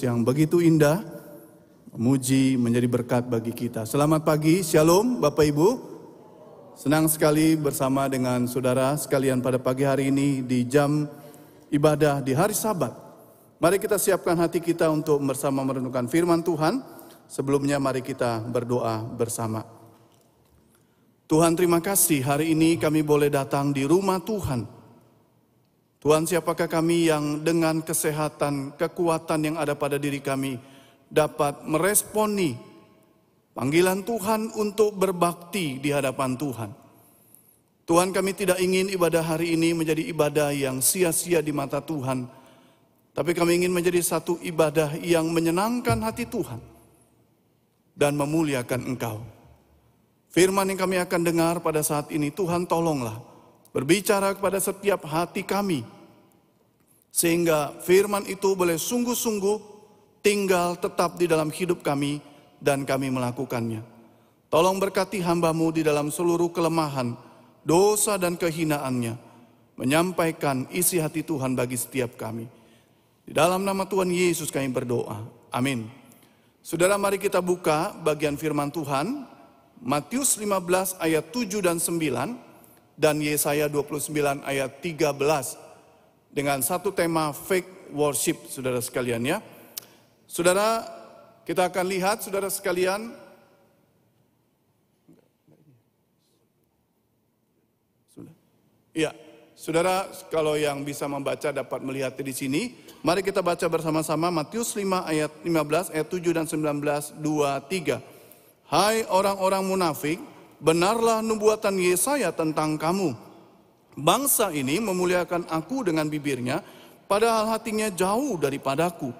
yang begitu indah, memuji menjadi berkat bagi kita. Selamat pagi, Shalom Bapak Ibu. Senang sekali bersama dengan saudara sekalian pada pagi hari ini di jam ibadah di hari Sabat. Mari kita siapkan hati kita untuk bersama merenungkan firman Tuhan. Sebelumnya mari kita berdoa bersama. Tuhan terima kasih hari ini kami boleh datang di rumah Tuhan. Tuhan siapakah kami yang dengan kesehatan, kekuatan yang ada pada diri kami dapat meresponi panggilan Tuhan untuk berbakti di hadapan Tuhan. Tuhan kami tidak ingin ibadah hari ini menjadi ibadah yang sia-sia di mata Tuhan. Tapi kami ingin menjadi satu ibadah yang menyenangkan hati Tuhan. Dan memuliakan Engkau. Firman yang kami akan dengar pada saat ini, Tuhan tolonglah berbicara kepada setiap hati kami. Sehingga firman itu boleh sungguh-sungguh tinggal tetap di dalam hidup kami dan kami melakukannya. Tolong berkati hambamu di dalam seluruh kelemahan, dosa dan kehinaannya. Menyampaikan isi hati Tuhan bagi setiap kami. Di dalam nama Tuhan Yesus kami berdoa. Amin. Saudara mari kita buka bagian firman Tuhan Matius 15 ayat 7 dan 9 dan Yesaya 29 ayat 13 dengan satu tema fake worship Saudara sekalian ya. Saudara, kita akan lihat Saudara sekalian. Iya, Saudara kalau yang bisa membaca dapat melihat di sini. Mari kita baca bersama-sama Matius 5 ayat 15 ayat 7 dan 19 2 3. Hai orang-orang munafik, benarlah nubuatan Yesaya tentang kamu. Bangsa ini memuliakan aku dengan bibirnya, padahal hatinya jauh daripadaku.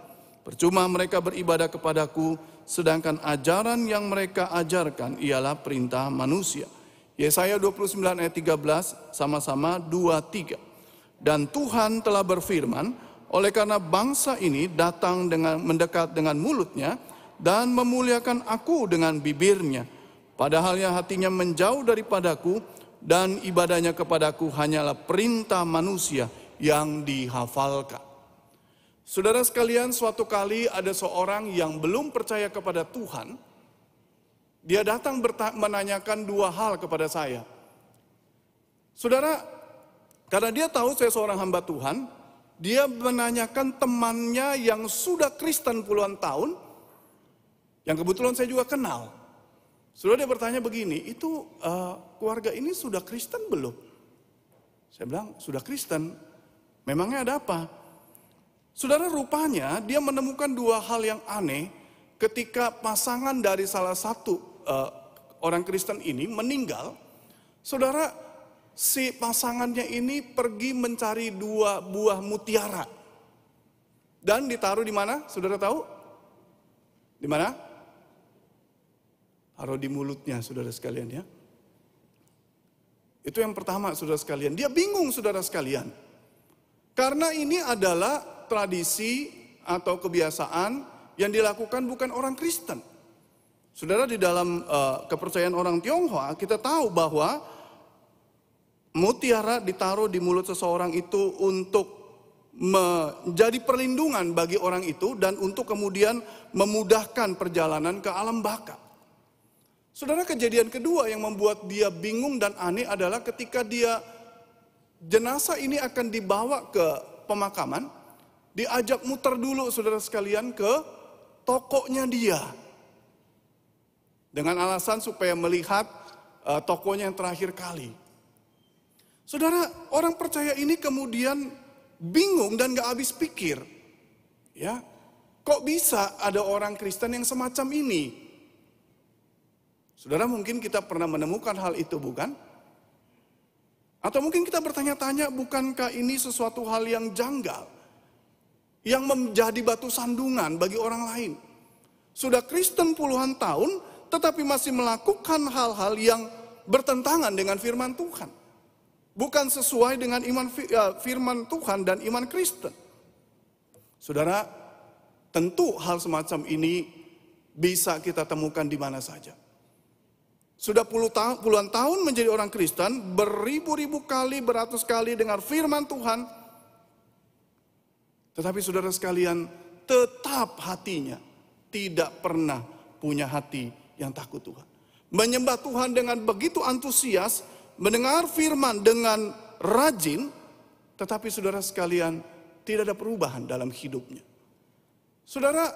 Percuma mereka beribadah kepadaku, sedangkan ajaran yang mereka ajarkan ialah perintah manusia. Yesaya 29 ayat 13 sama-sama 2 3. Dan Tuhan telah berfirman, oleh karena bangsa ini datang dengan mendekat dengan mulutnya, dan memuliakan aku dengan bibirnya. Padahal yang hatinya menjauh daripadaku dan ibadahnya kepadaku hanyalah perintah manusia yang dihafalkan. Saudara sekalian, suatu kali ada seorang yang belum percaya kepada Tuhan. Dia datang menanyakan dua hal kepada saya. Saudara, karena dia tahu saya seorang hamba Tuhan, dia menanyakan temannya yang sudah Kristen puluhan tahun, yang kebetulan saya juga kenal. Sudah dia bertanya begini, itu uh, keluarga ini sudah Kristen belum? Saya bilang, sudah Kristen. Memangnya ada apa? Saudara rupanya dia menemukan dua hal yang aneh ketika pasangan dari salah satu uh, orang Kristen ini meninggal. Saudara, si pasangannya ini pergi mencari dua buah mutiara. Dan ditaruh di mana? Saudara tahu? Di mana? Taruh di mulutnya saudara sekalian ya. Itu yang pertama saudara sekalian. Dia bingung saudara sekalian. Karena ini adalah tradisi atau kebiasaan yang dilakukan bukan orang Kristen. Saudara di dalam uh, kepercayaan orang Tionghoa kita tahu bahwa mutiara ditaruh di mulut seseorang itu untuk menjadi perlindungan bagi orang itu dan untuk kemudian memudahkan perjalanan ke alam baka. Saudara kejadian kedua yang membuat dia bingung dan aneh adalah ketika dia jenazah ini akan dibawa ke pemakaman, diajak muter dulu saudara sekalian ke tokonya dia. Dengan alasan supaya melihat uh, tokonya yang terakhir kali. Saudara, orang percaya ini kemudian bingung dan gak habis pikir. Ya, kok bisa ada orang Kristen yang semacam ini? Saudara mungkin kita pernah menemukan hal itu bukan? Atau mungkin kita bertanya-tanya bukankah ini sesuatu hal yang janggal? Yang menjadi batu sandungan bagi orang lain. Sudah Kristen puluhan tahun tetapi masih melakukan hal-hal yang bertentangan dengan firman Tuhan. Bukan sesuai dengan iman ya, firman Tuhan dan iman Kristen. Saudara, tentu hal semacam ini bisa kita temukan di mana saja. Sudah puluhan tahun menjadi orang Kristen, beribu-ribu kali, beratus kali dengar firman Tuhan. Tetapi saudara sekalian, tetap hatinya tidak pernah punya hati yang takut Tuhan. Menyembah Tuhan dengan begitu antusias, mendengar firman dengan rajin, tetapi saudara sekalian tidak ada perubahan dalam hidupnya. Saudara,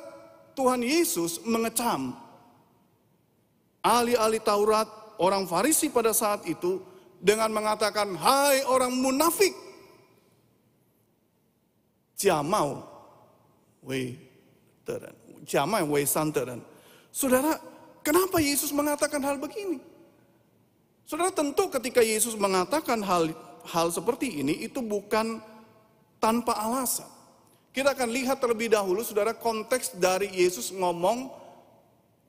Tuhan Yesus mengecam ahli-ahli Taurat, orang Farisi pada saat itu dengan mengatakan, "Hai orang munafik, jamau wei wei san teren." Saudara, kenapa Yesus mengatakan hal begini? Saudara tentu ketika Yesus mengatakan hal hal seperti ini itu bukan tanpa alasan. Kita akan lihat terlebih dahulu saudara konteks dari Yesus ngomong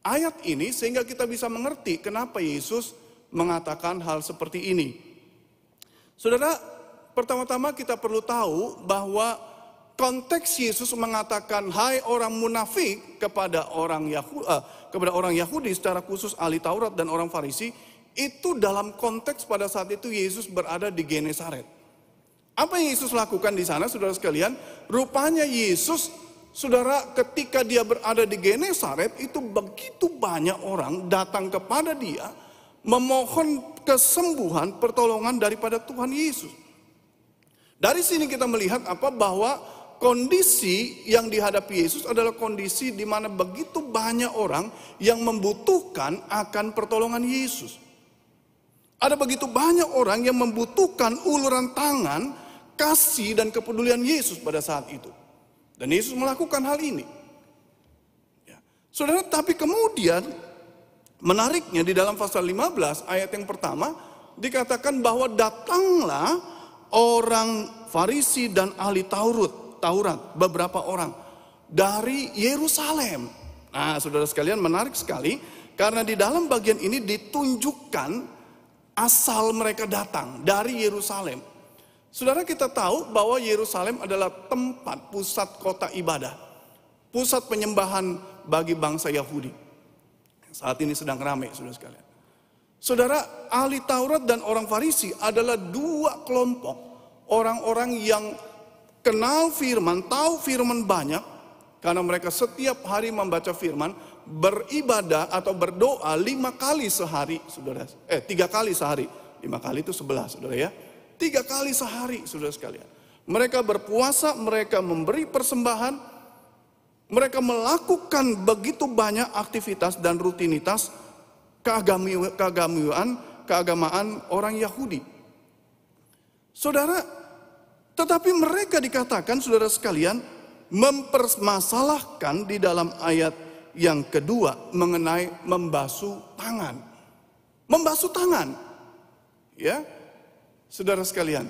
ayat ini sehingga kita bisa mengerti kenapa Yesus mengatakan hal seperti ini. Saudara, pertama-tama kita perlu tahu bahwa konteks Yesus mengatakan hai orang munafik kepada orang Yahudi, uh, kepada orang Yahudi secara khusus ahli Taurat dan orang Farisi itu dalam konteks pada saat itu Yesus berada di Genesaret. Apa yang Yesus lakukan di sana saudara sekalian? Rupanya Yesus saudara ketika dia berada di Genesaret itu begitu banyak orang datang kepada dia memohon kesembuhan pertolongan daripada Tuhan Yesus. Dari sini kita melihat apa bahwa kondisi yang dihadapi Yesus adalah kondisi di mana begitu banyak orang yang membutuhkan akan pertolongan Yesus. Ada begitu banyak orang yang membutuhkan uluran tangan, kasih dan kepedulian Yesus pada saat itu. Dan Yesus melakukan hal ini. Ya. Saudara, tapi kemudian menariknya di dalam pasal 15 ayat yang pertama dikatakan bahwa datanglah orang Farisi dan ahli Taurat, Taurat beberapa orang dari Yerusalem. Nah, saudara sekalian menarik sekali karena di dalam bagian ini ditunjukkan asal mereka datang dari Yerusalem. Saudara kita tahu bahwa Yerusalem adalah tempat pusat kota ibadah. Pusat penyembahan bagi bangsa Yahudi. Saat ini sedang ramai saudara sekalian. Saudara, ahli Taurat dan orang Farisi adalah dua kelompok. Orang-orang yang kenal firman, tahu firman banyak. Karena mereka setiap hari membaca firman, beribadah atau berdoa lima kali sehari, saudara. Eh, tiga kali sehari. Lima kali itu sebelas, saudara ya. Tiga kali sehari, saudara sekalian. Mereka berpuasa, mereka memberi persembahan, mereka melakukan begitu banyak aktivitas dan rutinitas keagamaan, keagamaan orang Yahudi. Saudara, tetapi mereka dikatakan, saudara sekalian, mempermasalahkan di dalam ayat yang kedua mengenai membasuh tangan. Membasuh tangan. Ya. Saudara sekalian.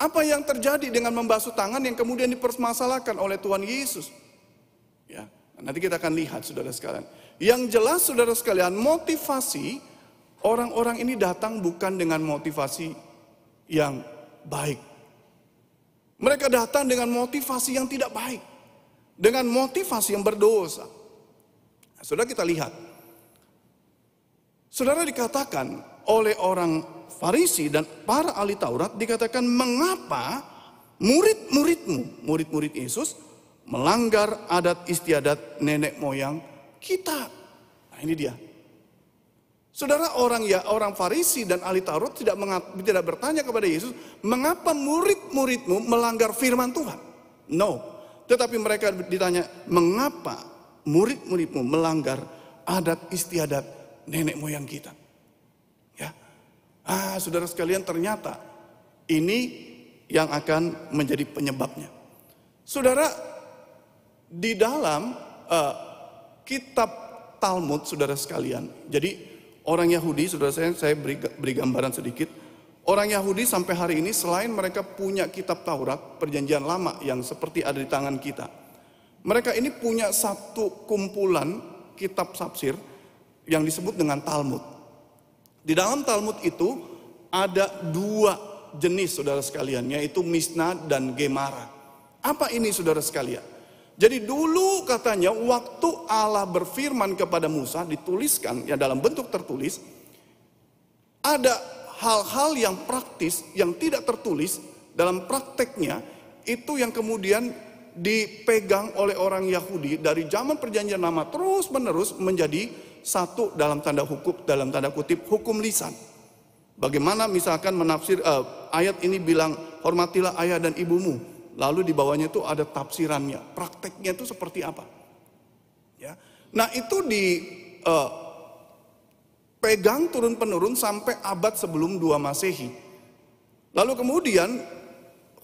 Apa yang terjadi dengan membasuh tangan yang kemudian dipermasalahkan oleh Tuhan Yesus? Ya, nanti kita akan lihat saudara sekalian. Yang jelas saudara sekalian, motivasi orang-orang ini datang bukan dengan motivasi yang baik. Mereka datang dengan motivasi yang tidak baik dengan motivasi yang berdosa. Nah, saudara kita lihat. Saudara dikatakan oleh orang Farisi dan para ahli Taurat dikatakan mengapa murid-muridmu, murid-murid Yesus melanggar adat istiadat nenek moyang kita. Nah, ini dia. Saudara orang ya orang Farisi dan ahli Taurat tidak tidak bertanya kepada Yesus, mengapa murid-muridmu melanggar firman Tuhan? No, tetapi mereka ditanya, mengapa murid-muridmu melanggar adat istiadat nenek moyang kita? Ah saudara sekalian ternyata ini yang akan menjadi penyebabnya. Saudara, di dalam uh, kitab Talmud, saudara sekalian, jadi orang Yahudi, saudara saya, saya beri, beri gambaran sedikit. Orang Yahudi sampai hari ini selain mereka punya kitab Taurat, perjanjian lama yang seperti ada di tangan kita. Mereka ini punya satu kumpulan kitab tafsir yang disebut dengan Talmud. Di dalam Talmud itu ada dua jenis saudara sekalian, yaitu Misna dan Gemara. Apa ini saudara sekalian? Jadi dulu katanya waktu Allah berfirman kepada Musa dituliskan ya dalam bentuk tertulis ada hal-hal yang praktis yang tidak tertulis dalam prakteknya itu yang kemudian dipegang oleh orang Yahudi dari zaman perjanjian lama terus menerus menjadi satu dalam tanda hukum dalam tanda kutip hukum lisan. Bagaimana misalkan menafsir uh, ayat ini bilang hormatilah ayah dan ibumu, lalu di bawahnya itu ada tafsirannya, prakteknya itu seperti apa? Ya, nah itu di uh, pegang turun penurun sampai abad sebelum dua masehi. Lalu kemudian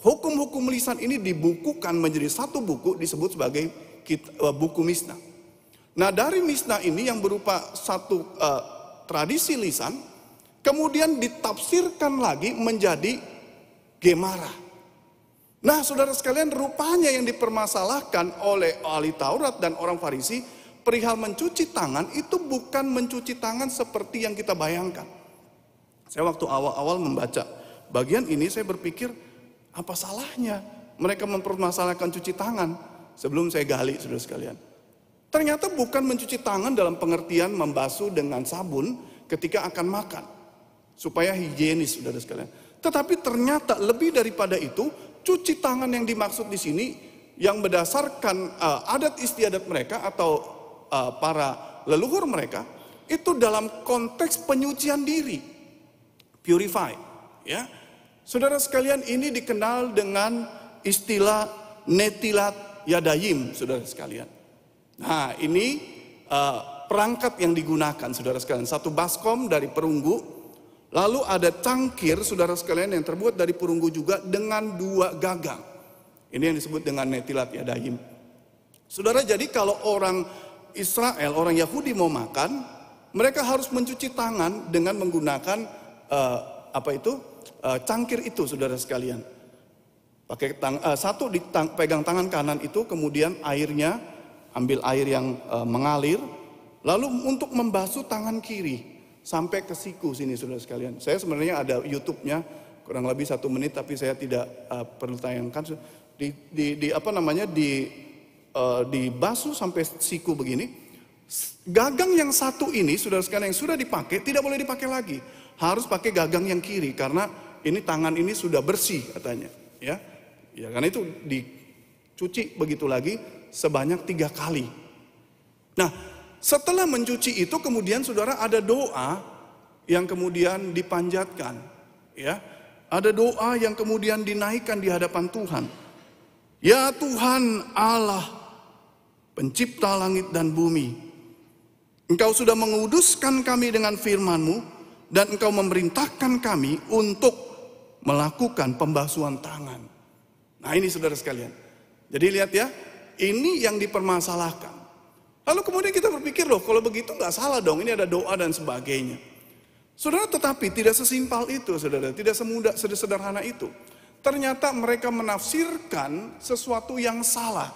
hukum-hukum lisan ini dibukukan menjadi satu buku disebut sebagai uh, buku Misna. Nah dari Misna ini yang berupa satu uh, tradisi lisan, kemudian ditafsirkan lagi menjadi Gemara. Nah saudara sekalian rupanya yang dipermasalahkan oleh ahli Taurat dan orang Farisi perihal mencuci tangan itu bukan mencuci tangan seperti yang kita bayangkan. Saya waktu awal-awal membaca bagian ini saya berpikir apa salahnya mereka mempermasalahkan cuci tangan sebelum saya gali saudara sekalian. Ternyata bukan mencuci tangan dalam pengertian membasuh dengan sabun ketika akan makan supaya higienis saudara sekalian. Tetapi ternyata lebih daripada itu, cuci tangan yang dimaksud di sini yang berdasarkan uh, adat istiadat mereka atau uh, para leluhur mereka itu dalam konteks penyucian diri, purify, ya. Saudara sekalian ini dikenal dengan istilah netilat yadayim, saudara sekalian. Nah ini uh, perangkat yang digunakan, saudara sekalian. Satu baskom dari perunggu, Lalu ada cangkir, saudara sekalian, yang terbuat dari perunggu juga dengan dua gagang. Ini yang disebut dengan netilat yadayim. Saudara, jadi kalau orang Israel, orang Yahudi mau makan, mereka harus mencuci tangan dengan menggunakan uh, apa itu uh, cangkir itu, saudara sekalian. Pakai tang, satu ditang, pegang tangan kanan itu, kemudian airnya ambil air yang uh, mengalir, lalu untuk membasuh tangan kiri sampai ke siku sini saudara sekalian. Saya sebenarnya ada YouTube-nya kurang lebih satu menit tapi saya tidak uh, perlu tayangkan di, di, di apa namanya di uh, di basu sampai siku begini. Gagang yang satu ini saudara sekalian yang sudah dipakai tidak boleh dipakai lagi. Harus pakai gagang yang kiri karena ini tangan ini sudah bersih katanya. Ya, ya karena itu dicuci begitu lagi sebanyak tiga kali. Nah, setelah mencuci itu kemudian saudara ada doa yang kemudian dipanjatkan. Ya, ada doa yang kemudian dinaikkan di hadapan Tuhan. Ya Tuhan Allah, pencipta langit dan bumi. Engkau sudah menguduskan kami dengan firman-Mu dan Engkau memerintahkan kami untuk melakukan pembasuhan tangan. Nah ini saudara sekalian. Jadi lihat ya, ini yang dipermasalahkan. Lalu kemudian kita berpikir loh kalau begitu nggak salah dong ini ada doa dan sebagainya. Saudara tetapi tidak sesimpel itu saudara, tidak semudah sederhana itu. Ternyata mereka menafsirkan sesuatu yang salah.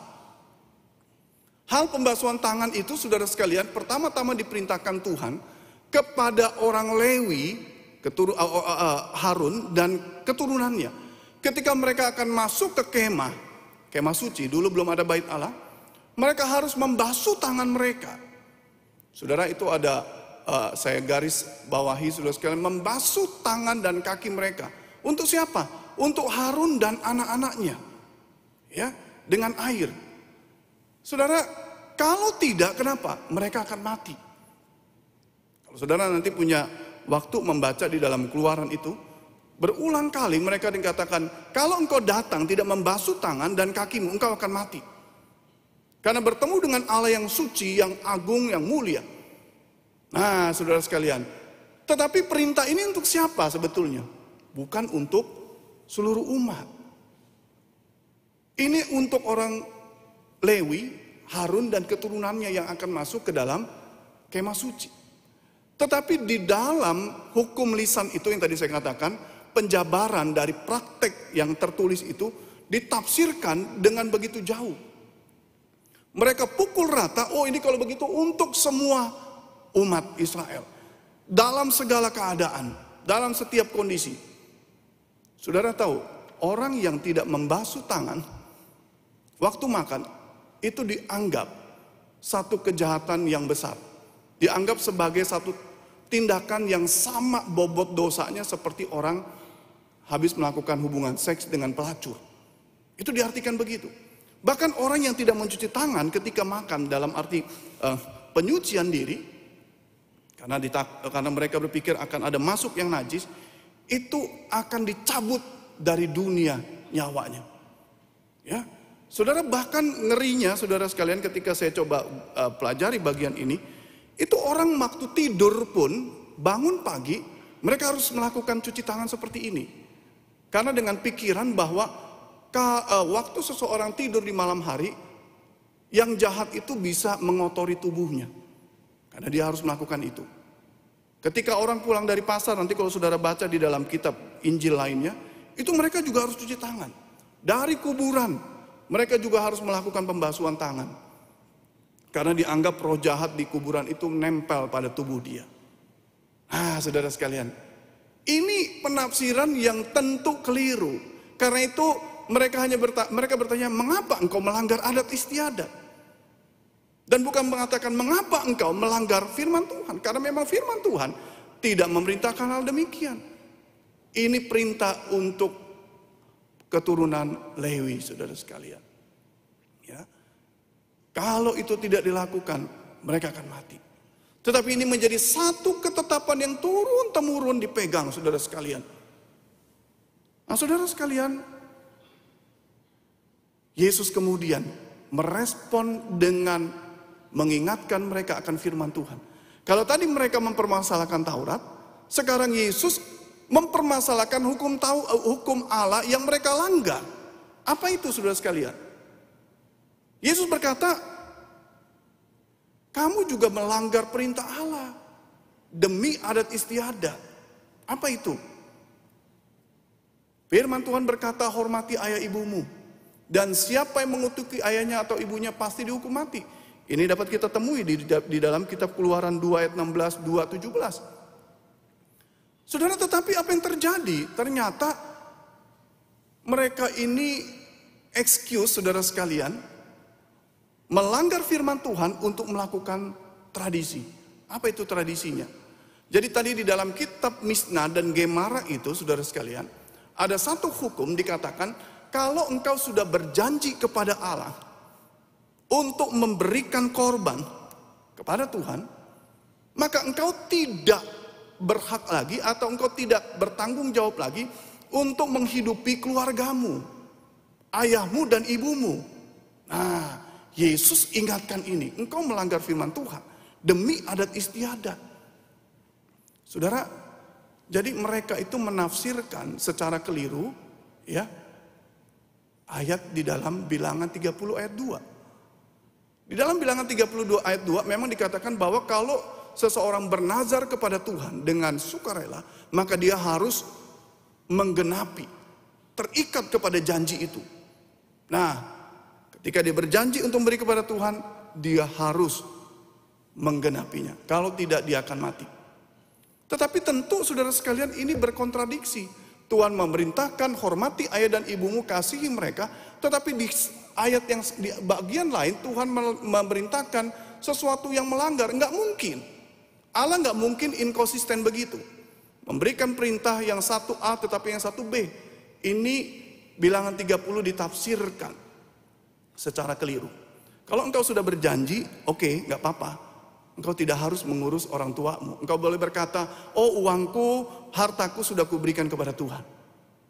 Hal pembasuhan tangan itu saudara sekalian pertama-tama diperintahkan Tuhan kepada orang Lewi, ketur, uh, uh, uh, Harun dan keturunannya. Ketika mereka akan masuk ke kemah, kemah suci, dulu belum ada bait Allah, mereka harus membasuh tangan mereka. Saudara itu ada uh, saya garis bawahi saudara sekalian membasuh tangan dan kaki mereka. Untuk siapa? Untuk Harun dan anak-anaknya. Ya, dengan air. Saudara, kalau tidak kenapa? Mereka akan mati. Kalau saudara nanti punya waktu membaca di dalam keluaran itu, berulang kali mereka dikatakan, kalau engkau datang tidak membasuh tangan dan kakimu, engkau akan mati. Karena bertemu dengan Allah yang suci, yang agung, yang mulia. Nah, saudara sekalian. Tetapi perintah ini untuk siapa sebetulnya? Bukan untuk seluruh umat. Ini untuk orang Lewi, Harun dan keturunannya yang akan masuk ke dalam kemah suci. Tetapi di dalam hukum lisan itu yang tadi saya katakan, penjabaran dari praktek yang tertulis itu ditafsirkan dengan begitu jauh. Mereka pukul rata, oh ini kalau begitu untuk semua umat Israel. Dalam segala keadaan, dalam setiap kondisi. Saudara tahu, orang yang tidak membasuh tangan, waktu makan, itu dianggap satu kejahatan yang besar. Dianggap sebagai satu tindakan yang sama bobot dosanya seperti orang habis melakukan hubungan seks dengan pelacur. Itu diartikan begitu. Bahkan orang yang tidak mencuci tangan ketika makan dalam arti uh, penyucian diri, karena, ditak, karena mereka berpikir akan ada masuk yang najis, itu akan dicabut dari dunia nyawanya. Ya, saudara bahkan ngerinya, saudara sekalian, ketika saya coba uh, pelajari bagian ini, itu orang waktu tidur pun bangun pagi, mereka harus melakukan cuci tangan seperti ini. Karena dengan pikiran bahwa uh, waktu seseorang tidur di malam hari, yang jahat itu bisa mengotori tubuhnya. Karena dia harus melakukan itu. Ketika orang pulang dari pasar, nanti kalau saudara baca di dalam kitab Injil lainnya, itu mereka juga harus cuci tangan. Dari kuburan, mereka juga harus melakukan pembasuhan tangan. Karena dianggap roh jahat di kuburan itu nempel pada tubuh dia. Ah, saudara sekalian, ini penafsiran yang tentu keliru. Karena itu mereka hanya bertanya, mereka bertanya, mengapa engkau melanggar adat istiadat? Dan bukan mengatakan mengapa engkau melanggar firman Tuhan. Karena memang firman Tuhan tidak memerintahkan hal demikian. Ini perintah untuk keturunan Lewi, saudara sekalian. Ya. Kalau itu tidak dilakukan, mereka akan mati. Tetapi ini menjadi satu ketetapan yang turun-temurun dipegang, saudara sekalian. Nah, saudara sekalian, Yesus kemudian merespon dengan mengingatkan mereka akan firman Tuhan. Kalau tadi mereka mempermasalahkan Taurat, sekarang Yesus mempermasalahkan hukum tahu hukum Allah yang mereka langgar. Apa itu Saudara sekalian? Yesus berkata, kamu juga melanggar perintah Allah demi adat istiadat. Apa itu? Firman Tuhan berkata, hormati ayah ibumu. Dan siapa yang mengutuki ayahnya atau ibunya pasti dihukum mati. Ini dapat kita temui di, di dalam kitab keluaran 2 ayat 16, 2, 17. Saudara tetapi apa yang terjadi? Ternyata mereka ini excuse saudara sekalian melanggar firman Tuhan untuk melakukan tradisi. Apa itu tradisinya? Jadi tadi di dalam kitab Misna dan Gemara itu saudara sekalian, ada satu hukum dikatakan kalau engkau sudah berjanji kepada Allah untuk memberikan korban kepada Tuhan, maka engkau tidak berhak lagi atau engkau tidak bertanggung jawab lagi untuk menghidupi keluargamu, ayahmu dan ibumu. Nah, Yesus ingatkan ini, engkau melanggar firman Tuhan demi adat istiadat. Saudara, jadi mereka itu menafsirkan secara keliru ya ayat di dalam bilangan 30 ayat 2. Di dalam bilangan 32 ayat 2 memang dikatakan bahwa kalau seseorang bernazar kepada Tuhan dengan sukarela, maka dia harus menggenapi, terikat kepada janji itu. Nah, ketika dia berjanji untuk memberi kepada Tuhan, dia harus menggenapinya. Kalau tidak dia akan mati. Tetapi tentu saudara sekalian ini berkontradiksi Tuhan memerintahkan hormati ayah dan ibumu, kasihi mereka. Tetapi di ayat yang di bagian lain Tuhan memerintahkan sesuatu yang melanggar. Enggak mungkin. Allah enggak mungkin inkonsisten begitu. Memberikan perintah yang satu A tetapi yang satu B. Ini bilangan 30 ditafsirkan secara keliru. Kalau engkau sudah berjanji, oke, okay, nggak apa-apa. Engkau tidak harus mengurus orang tuamu. Engkau boleh berkata, oh uangku, hartaku sudah kuberikan kepada Tuhan.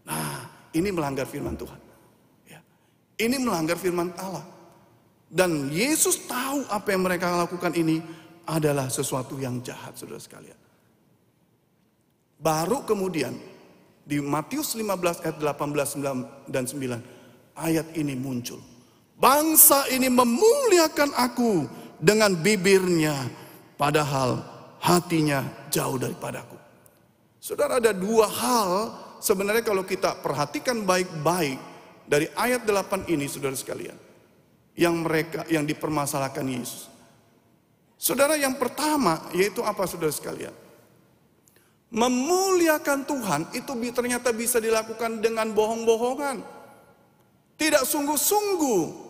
Nah, ini melanggar firman Tuhan. Ya. Ini melanggar firman Allah. Dan Yesus tahu apa yang mereka lakukan ini adalah sesuatu yang jahat, saudara sekalian. Baru kemudian di Matius 15 ayat 18 dan 9 ayat ini muncul. Bangsa ini memuliakan aku dengan bibirnya, padahal hatinya jauh daripadaku. Saudara ada dua hal sebenarnya kalau kita perhatikan baik-baik dari ayat 8 ini saudara sekalian. Yang mereka yang dipermasalahkan Yesus. Saudara yang pertama yaitu apa saudara sekalian? Memuliakan Tuhan itu ternyata bisa dilakukan dengan bohong-bohongan. Tidak sungguh-sungguh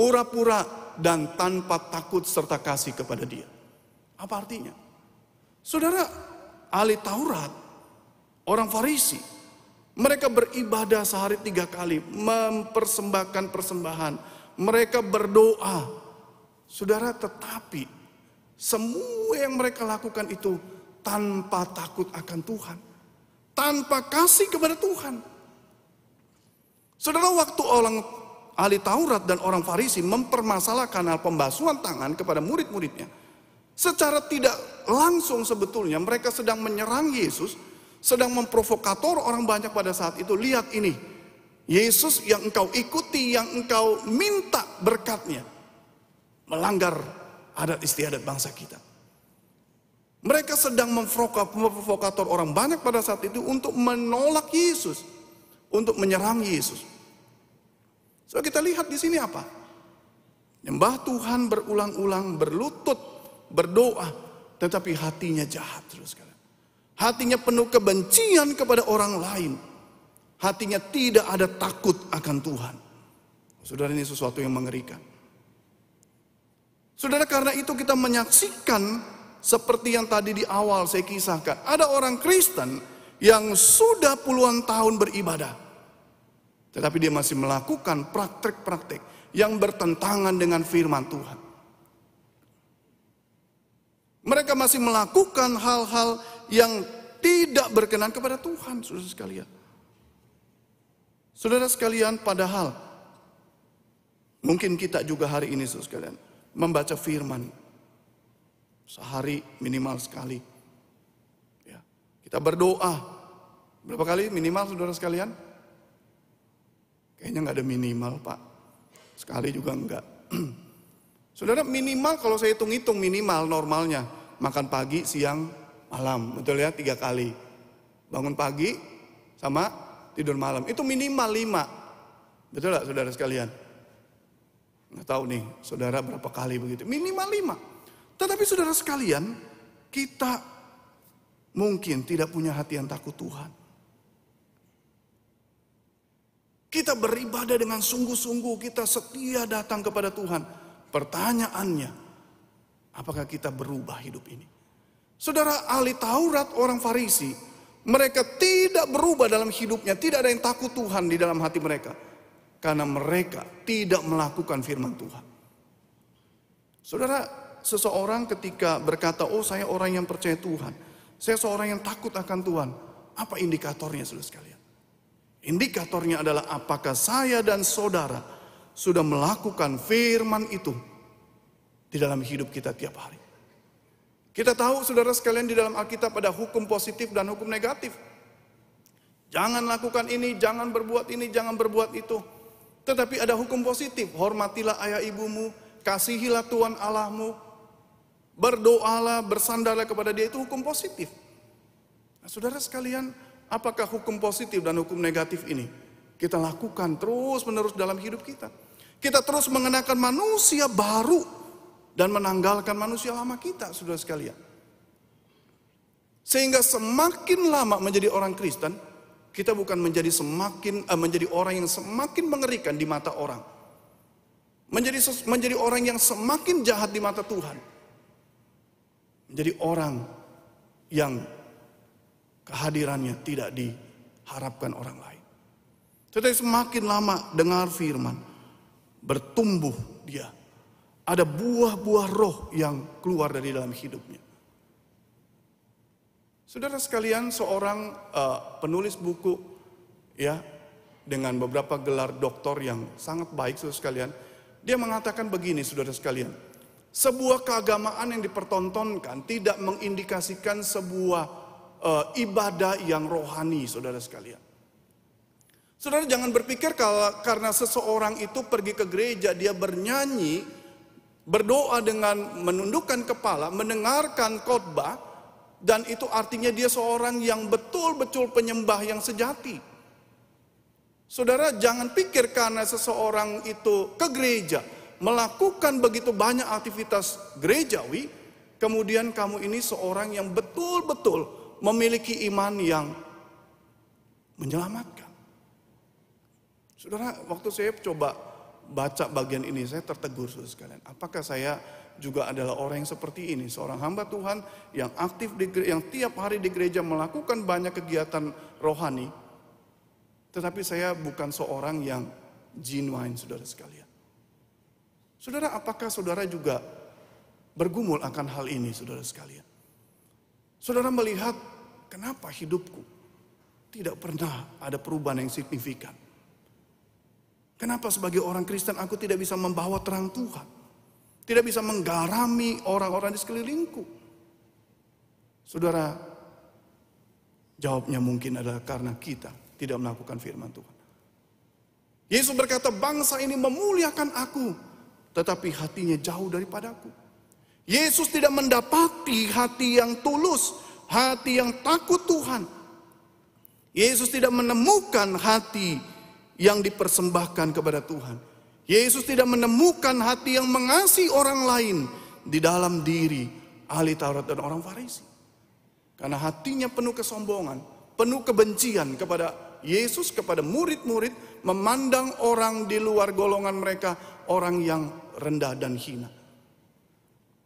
pura-pura dan tanpa takut serta kasih kepada dia. Apa artinya? Saudara, ahli Taurat, orang Farisi, mereka beribadah sehari tiga kali, mempersembahkan persembahan, mereka berdoa. Saudara, tetapi semua yang mereka lakukan itu tanpa takut akan Tuhan, tanpa kasih kepada Tuhan. Saudara, waktu orang ahli Taurat dan orang Farisi mempermasalahkan hal pembasuhan tangan kepada murid-muridnya, secara tidak langsung sebetulnya mereka sedang menyerang Yesus, sedang memprovokator orang banyak pada saat itu. Lihat ini, Yesus yang engkau ikuti, yang engkau minta berkatnya, melanggar adat istiadat bangsa kita. Mereka sedang memprovokator orang banyak pada saat itu untuk menolak Yesus, untuk menyerang Yesus. So kita lihat di sini apa? Nyembah Tuhan berulang-ulang, berlutut, berdoa, tetapi hatinya jahat terus sekali. Hatinya penuh kebencian kepada orang lain. Hatinya tidak ada takut akan Tuhan. Saudara ini sesuatu yang mengerikan. Saudara karena itu kita menyaksikan seperti yang tadi di awal saya kisahkan. Ada orang Kristen yang sudah puluhan tahun beribadah. Tetapi dia masih melakukan praktek-praktek yang bertentangan dengan firman Tuhan. Mereka masih melakukan hal-hal yang tidak berkenan kepada Tuhan, saudara sekalian. Saudara sekalian, padahal mungkin kita juga hari ini, saudara sekalian, membaca firman sehari minimal sekali. Ya, kita berdoa berapa kali minimal, saudara sekalian? Kayaknya nggak ada minimal pak. Sekali juga enggak. Saudara minimal kalau saya hitung-hitung minimal normalnya. Makan pagi, siang, malam. Betul ya tiga kali. Bangun pagi sama tidur malam. Itu minimal lima. Betul gak saudara sekalian? Nggak tahu nih saudara berapa kali begitu. Minimal lima. Tetapi saudara sekalian kita mungkin tidak punya hati yang takut Tuhan. Kita beribadah dengan sungguh-sungguh, kita setia datang kepada Tuhan. Pertanyaannya, apakah kita berubah hidup ini? Saudara ahli Taurat orang Farisi, mereka tidak berubah dalam hidupnya, tidak ada yang takut Tuhan di dalam hati mereka. Karena mereka tidak melakukan firman Tuhan. Saudara, seseorang ketika berkata, oh saya orang yang percaya Tuhan. Saya seorang yang takut akan Tuhan. Apa indikatornya saudara sekalian? Indikatornya adalah apakah saya dan saudara sudah melakukan firman itu di dalam hidup kita tiap hari. Kita tahu saudara sekalian di dalam Alkitab ada hukum positif dan hukum negatif. Jangan lakukan ini, jangan berbuat ini, jangan berbuat itu. Tetapi ada hukum positif, hormatilah ayah ibumu, kasihilah Tuhan Allahmu, berdoalah, bersandarlah kepada dia, itu hukum positif. Nah, saudara sekalian, Apakah hukum positif dan hukum negatif ini kita lakukan terus menerus dalam hidup kita? Kita terus mengenakan manusia baru dan menanggalkan manusia lama kita, sudah sekalian. Sehingga semakin lama menjadi orang Kristen, kita bukan menjadi semakin uh, menjadi orang yang semakin mengerikan di mata orang. Menjadi menjadi orang yang semakin jahat di mata Tuhan. Menjadi orang yang kehadirannya tidak diharapkan orang lain. Tetapi semakin lama dengar firman, bertumbuh dia. Ada buah-buah roh yang keluar dari dalam hidupnya. Saudara sekalian, seorang uh, penulis buku ya dengan beberapa gelar doktor yang sangat baik saudara sekalian, dia mengatakan begini saudara sekalian. Sebuah keagamaan yang dipertontonkan tidak mengindikasikan sebuah uh, ibadah yang rohani, saudara sekalian. Saudara jangan berpikir kalau karena seseorang itu pergi ke gereja, dia bernyanyi, berdoa dengan menundukkan kepala, mendengarkan khotbah, dan itu artinya dia seorang yang betul-betul penyembah yang sejati. Saudara jangan pikir karena seseorang itu ke gereja, melakukan begitu banyak aktivitas gerejawi, kemudian kamu ini seorang yang betul-betul memiliki iman yang menyelamatkan. Saudara, waktu saya coba baca bagian ini, saya tertegur saudara sekalian. Apakah saya juga adalah orang yang seperti ini, seorang hamba Tuhan yang aktif di yang tiap hari di gereja melakukan banyak kegiatan rohani, tetapi saya bukan seorang yang genuine, saudara sekalian. Saudara, apakah saudara juga bergumul akan hal ini, saudara sekalian? Saudara melihat kenapa hidupku tidak pernah ada perubahan yang signifikan. Kenapa sebagai orang Kristen aku tidak bisa membawa terang Tuhan? Tidak bisa menggarami orang-orang di sekelilingku. Saudara, jawabnya mungkin adalah karena kita tidak melakukan firman Tuhan. Yesus berkata, bangsa ini memuliakan aku, tetapi hatinya jauh daripadaku. Yesus tidak mendapati hati yang tulus, hati yang takut Tuhan. Yesus tidak menemukan hati yang dipersembahkan kepada Tuhan. Yesus tidak menemukan hati yang mengasihi orang lain di dalam diri ahli Taurat dan orang Farisi. Karena hatinya penuh kesombongan, penuh kebencian kepada Yesus, kepada murid-murid, memandang orang di luar golongan mereka orang yang rendah dan hina.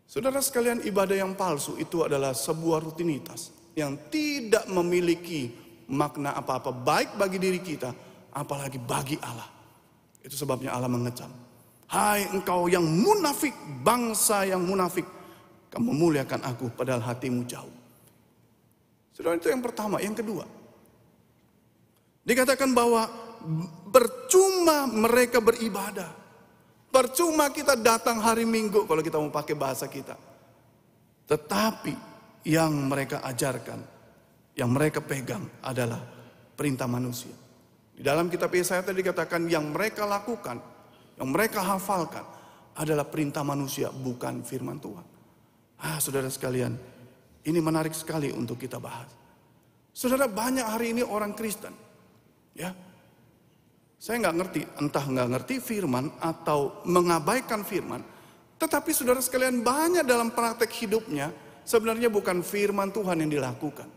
Saudara sekalian, ibadah yang palsu itu adalah sebuah rutinitas yang tidak memiliki makna apa-apa baik bagi diri kita, apalagi bagi Allah. Itu sebabnya Allah mengecam. Hai engkau yang munafik, bangsa yang munafik, kamu memuliakan aku padahal hatimu jauh. Saudara itu yang pertama, yang kedua. Dikatakan bahwa percuma mereka beribadah. Percuma kita datang hari Minggu kalau kita mau pakai bahasa kita. Tetapi yang mereka ajarkan, yang mereka pegang adalah perintah manusia. Di dalam kitab Yesaya tadi dikatakan yang mereka lakukan, yang mereka hafalkan adalah perintah manusia bukan firman Tuhan. Ah, saudara sekalian, ini menarik sekali untuk kita bahas. Saudara banyak hari ini orang Kristen, ya saya nggak ngerti, entah nggak ngerti firman atau mengabaikan firman. Tetapi saudara sekalian banyak dalam praktek hidupnya sebenarnya bukan firman Tuhan yang dilakukan.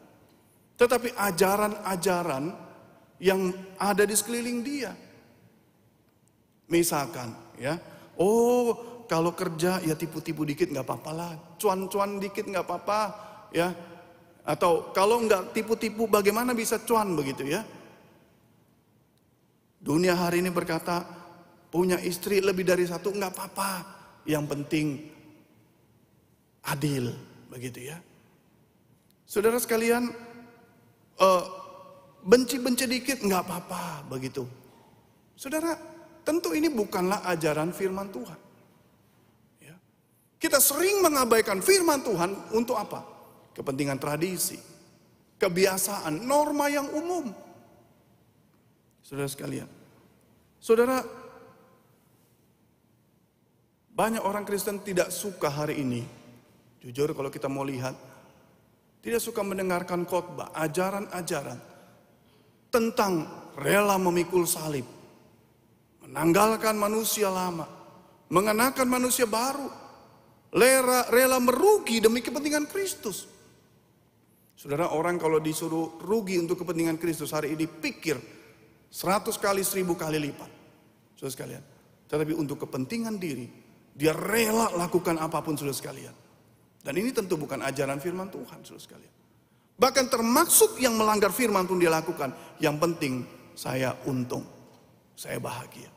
Tetapi ajaran-ajaran yang ada di sekeliling dia. Misalkan ya, oh kalau kerja ya tipu-tipu dikit nggak apa-apa lah, cuan-cuan dikit nggak apa-apa ya. Atau kalau nggak tipu-tipu bagaimana bisa cuan begitu ya. Dunia hari ini berkata, punya istri lebih dari satu nggak apa-apa. Yang penting adil, begitu ya. Saudara sekalian, uh, benci-benci dikit nggak apa-apa, begitu. Saudara, tentu ini bukanlah ajaran firman Tuhan. Ya. Kita sering mengabaikan firman Tuhan untuk apa? Kepentingan tradisi, kebiasaan, norma yang umum. Saudara sekalian, Saudara, banyak orang Kristen tidak suka hari ini. Jujur kalau kita mau lihat, tidak suka mendengarkan khotbah, ajaran-ajaran tentang rela memikul salib, menanggalkan manusia lama, mengenakan manusia baru, rela, rela merugi demi kepentingan Kristus. Saudara, orang kalau disuruh rugi untuk kepentingan Kristus hari ini pikir Seratus kali, seribu kali lipat. Saudara sekalian. Tetapi untuk kepentingan diri, dia rela lakukan apa pun saudara sekalian. Dan ini tentu bukan ajaran firman Tuhan saudara sekalian. Bahkan termaksud yang melanggar firman pun dia lakukan. Yang penting saya untung, saya bahagia.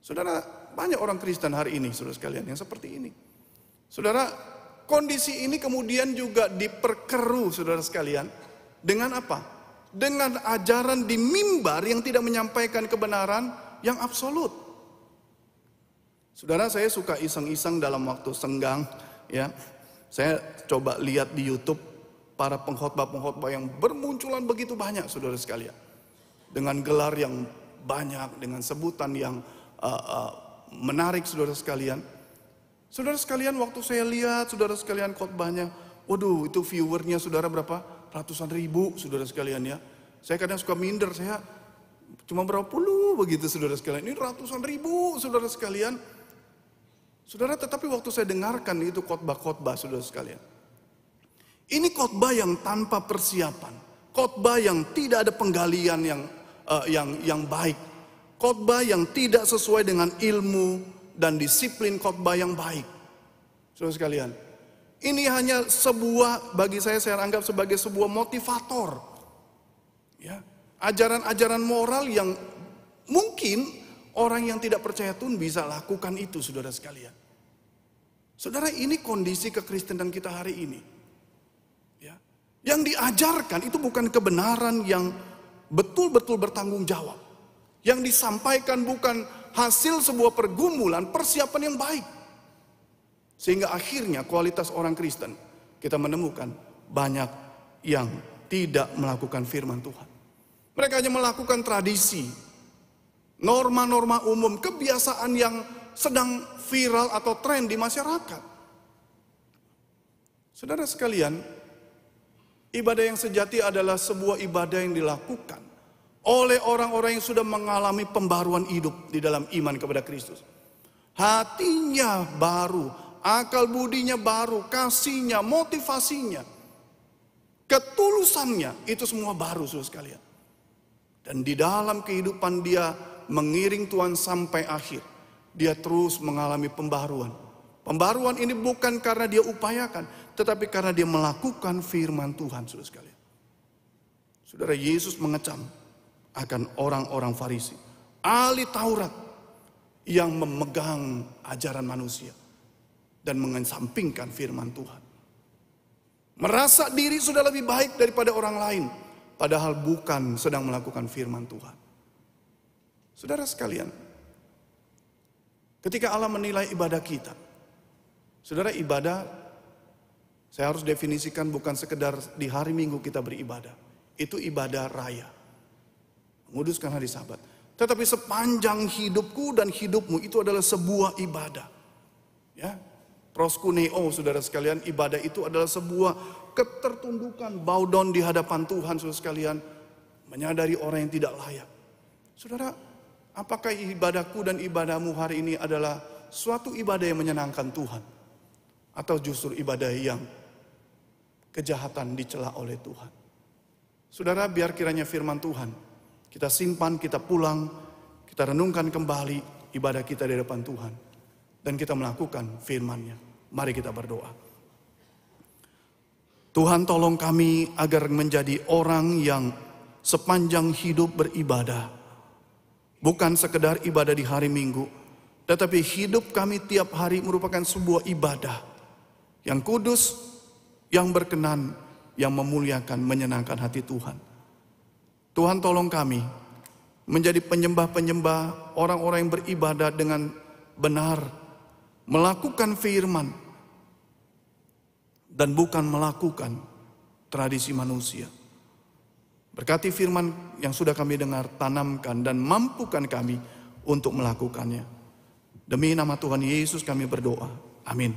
Saudara, banyak orang Kristen hari ini saudara sekalian yang seperti ini. Saudara, kondisi ini kemudian juga diperkeruh saudara sekalian dengan apa? Dengan ajaran di mimbar yang tidak menyampaikan kebenaran yang absolut. Saudara saya suka iseng-iseng dalam waktu senggang ya. Saya coba lihat di YouTube para pengkhotbah-pengkhotbah yang bermunculan begitu banyak saudara sekalian. Dengan gelar yang banyak, dengan sebutan yang uh, uh, menarik saudara sekalian. Saudara sekalian waktu saya lihat saudara sekalian khotbahnya, waduh itu viewernya saudara berapa? Ratusan ribu saudara sekalian ya. Saya kadang suka minder, saya cuma berapa puluh begitu saudara sekalian. Ini ratusan ribu saudara sekalian. Saudara tetapi waktu saya dengarkan itu khotbah-khotbah saudara sekalian. Ini khotbah yang tanpa persiapan. Khotbah yang tidak ada penggalian yang uh, yang yang baik. Khotbah yang tidak sesuai dengan ilmu dan disiplin khotbah yang baik. Saudara sekalian, ini hanya sebuah, bagi saya saya anggap sebagai sebuah motivator. Ya, ajaran-ajaran moral yang mungkin orang yang tidak percaya Tuhan bisa lakukan itu saudara sekalian. Saudara ini kondisi kekristenan kita hari ini. Ya. Yang diajarkan itu bukan kebenaran yang betul-betul bertanggung jawab. Yang disampaikan bukan hasil sebuah pergumulan, persiapan yang baik. Sehingga akhirnya kualitas orang Kristen kita menemukan banyak yang tidak melakukan firman Tuhan. Mereka hanya melakukan tradisi, norma-norma umum, kebiasaan yang sedang viral atau tren di masyarakat. Saudara sekalian, ibadah yang sejati adalah sebuah ibadah yang dilakukan oleh orang-orang yang sudah mengalami pembaruan hidup di dalam iman kepada Kristus. Hatinya baru, akal budinya baru, kasihnya, motivasinya, ketulusannya, itu semua baru saudara sekalian. Dan di dalam kehidupan dia mengiring Tuhan sampai akhir, dia terus mengalami pembaruan. Pembaruan ini bukan karena dia upayakan, tetapi karena dia melakukan firman Tuhan, saudara sekalian. Saudara Yesus mengecam, akan orang-orang Farisi, ahli Taurat yang memegang ajaran manusia dan mengesampingkan firman Tuhan. Merasa diri sudah lebih baik daripada orang lain, padahal bukan sedang melakukan firman Tuhan. Saudara sekalian, ketika Allah menilai ibadah kita, saudara ibadah, saya harus definisikan bukan sekedar di hari Minggu kita beribadah, itu ibadah raya menguduskan hari sabat. Tetapi sepanjang hidupku dan hidupmu itu adalah sebuah ibadah. Ya, proskuneo saudara sekalian, ibadah itu adalah sebuah ketertundukan, bow down di hadapan Tuhan saudara sekalian, menyadari orang yang tidak layak. Saudara, apakah ibadahku dan ibadahmu hari ini adalah suatu ibadah yang menyenangkan Tuhan? Atau justru ibadah yang kejahatan dicela oleh Tuhan? Saudara, biar kiranya firman Tuhan kita simpan, kita pulang, kita renungkan kembali ibadah kita di depan Tuhan. Dan kita melakukan firman-Nya. Mari kita berdoa. Tuhan tolong kami agar menjadi orang yang sepanjang hidup beribadah. Bukan sekedar ibadah di hari Minggu, tetapi hidup kami tiap hari merupakan sebuah ibadah yang kudus, yang berkenan, yang memuliakan, menyenangkan hati Tuhan. Tuhan tolong kami menjadi penyembah-penyembah orang-orang yang beribadah dengan benar, melakukan firman, dan bukan melakukan tradisi manusia. Berkati firman yang sudah kami dengar, tanamkan dan mampukan kami untuk melakukannya. Demi nama Tuhan Yesus kami berdoa. Amin.